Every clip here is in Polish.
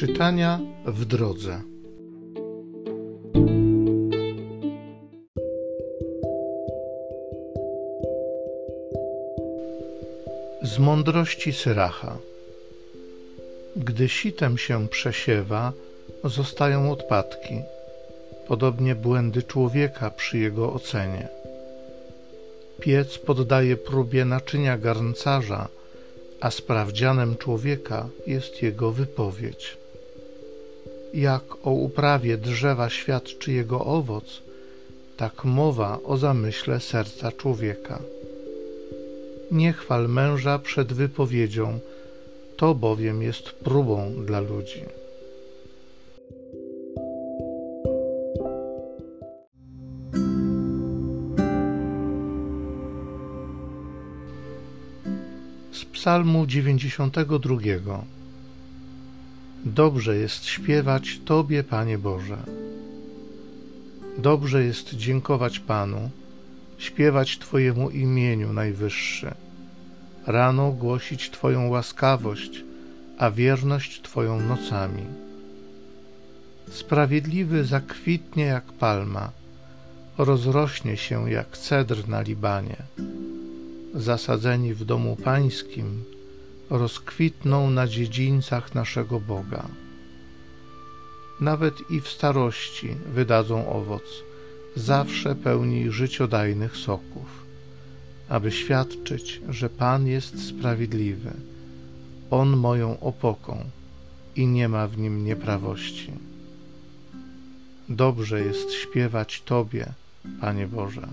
Czytania w drodze. Z mądrości Syracha. Gdy sitem się przesiewa, zostają odpadki, podobnie błędy człowieka przy jego ocenie. Piec poddaje próbie naczynia garncarza, a sprawdzianem człowieka jest jego wypowiedź. Jak o uprawie drzewa świadczy jego owoc, tak mowa o zamyśle serca człowieka. Nie chwal męża przed wypowiedzią, to bowiem jest próbą dla ludzi. Z Psalmu 92. Dobrze jest śpiewać Tobie, Panie Boże. Dobrze jest dziękować Panu, śpiewać Twojemu imieniu najwyższe. Rano głosić Twoją łaskawość, a wierność Twoją nocami. Sprawiedliwy zakwitnie jak palma, rozrośnie się jak cedr na Libanie. Zasadzeni w domu pańskim, rozkwitną na dziedzińcach naszego Boga. Nawet i w starości wydadzą owoc, zawsze pełni życiodajnych soków, aby świadczyć, że Pan jest sprawiedliwy, On moją opoką i nie ma w nim nieprawości. Dobrze jest śpiewać Tobie, Panie Boże.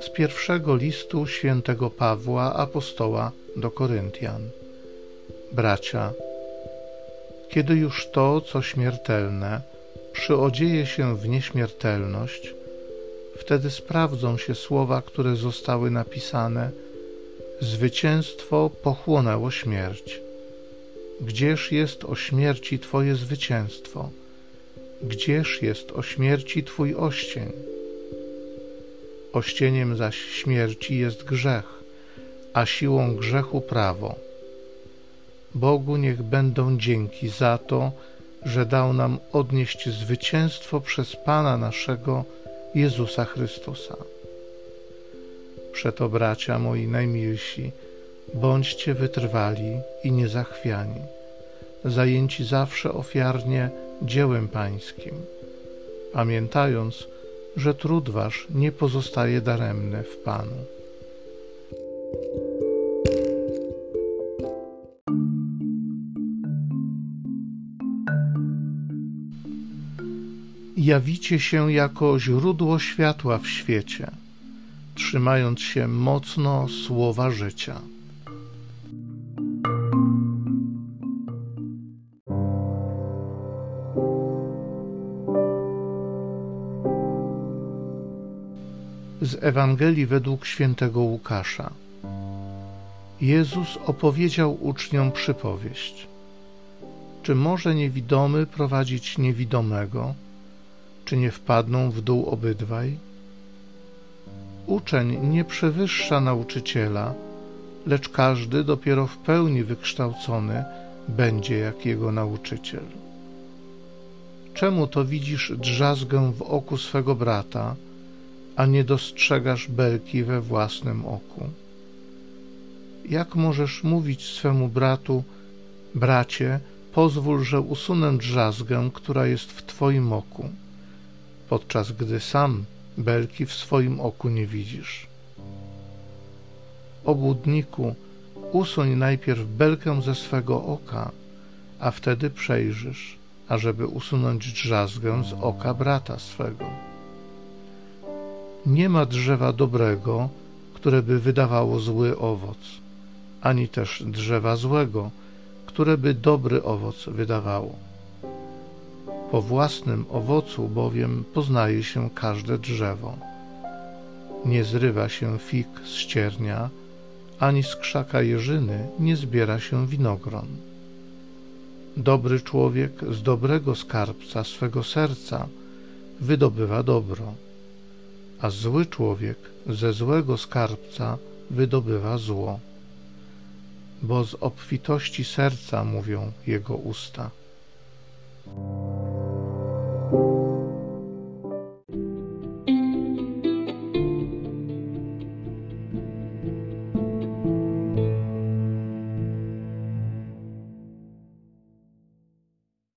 Z pierwszego listu świętego Pawła apostoła do Koryntian. Bracia, kiedy już to, co śmiertelne, przyodzieje się w nieśmiertelność, wtedy sprawdzą się słowa, które zostały napisane: Zwycięstwo pochłonęło śmierć. Gdzież jest o śmierci Twoje zwycięstwo? Gdzież jest o śmierci Twój oścień? Ościeniem zaś śmierci jest grzech, a siłą grzechu prawo. Bogu niech będą dzięki za to, że dał nam odnieść zwycięstwo przez Pana naszego Jezusa Chrystusa. Przeto, bracia moi najmilsi, bądźcie wytrwali i niezachwiani, zajęci zawsze ofiarnie dziełem Pańskim, pamiętając, że trud wasz nie pozostaje daremny w Panu. Jawicie się jako źródło światła w świecie, trzymając się mocno słowa życia. Z Ewangelii według świętego Łukasza. Jezus opowiedział uczniom przypowieść. Czy może niewidomy prowadzić niewidomego? Czy nie wpadną w dół obydwaj? Uczeń nie przewyższa nauczyciela, lecz każdy dopiero w pełni wykształcony będzie jak jego nauczyciel. Czemu to widzisz drzazgę w oku swego brata, a nie dostrzegasz belki we własnym oku? Jak możesz mówić swemu bratu, bracie, pozwól, że usunę drzazgę, która jest w twoim oku, podczas gdy sam belki w swoim oku nie widzisz? Obłudniku, usuń najpierw belkę ze swego oka, a wtedy przejrzysz, ażeby usunąć drzazgę z oka brata swego. Nie ma drzewa dobrego, które by wydawało zły owoc, ani też drzewa złego, które by dobry owoc wydawało. Po własnym owocu bowiem poznaje się każde drzewo. Nie zrywa się fig z ściernia, ani z krzaka jeżyny nie zbiera się winogron. Dobry człowiek z dobrego skarbca swego serca wydobywa dobro a zły człowiek ze złego skarbca wydobywa zło, bo z obfitości serca mówią jego usta.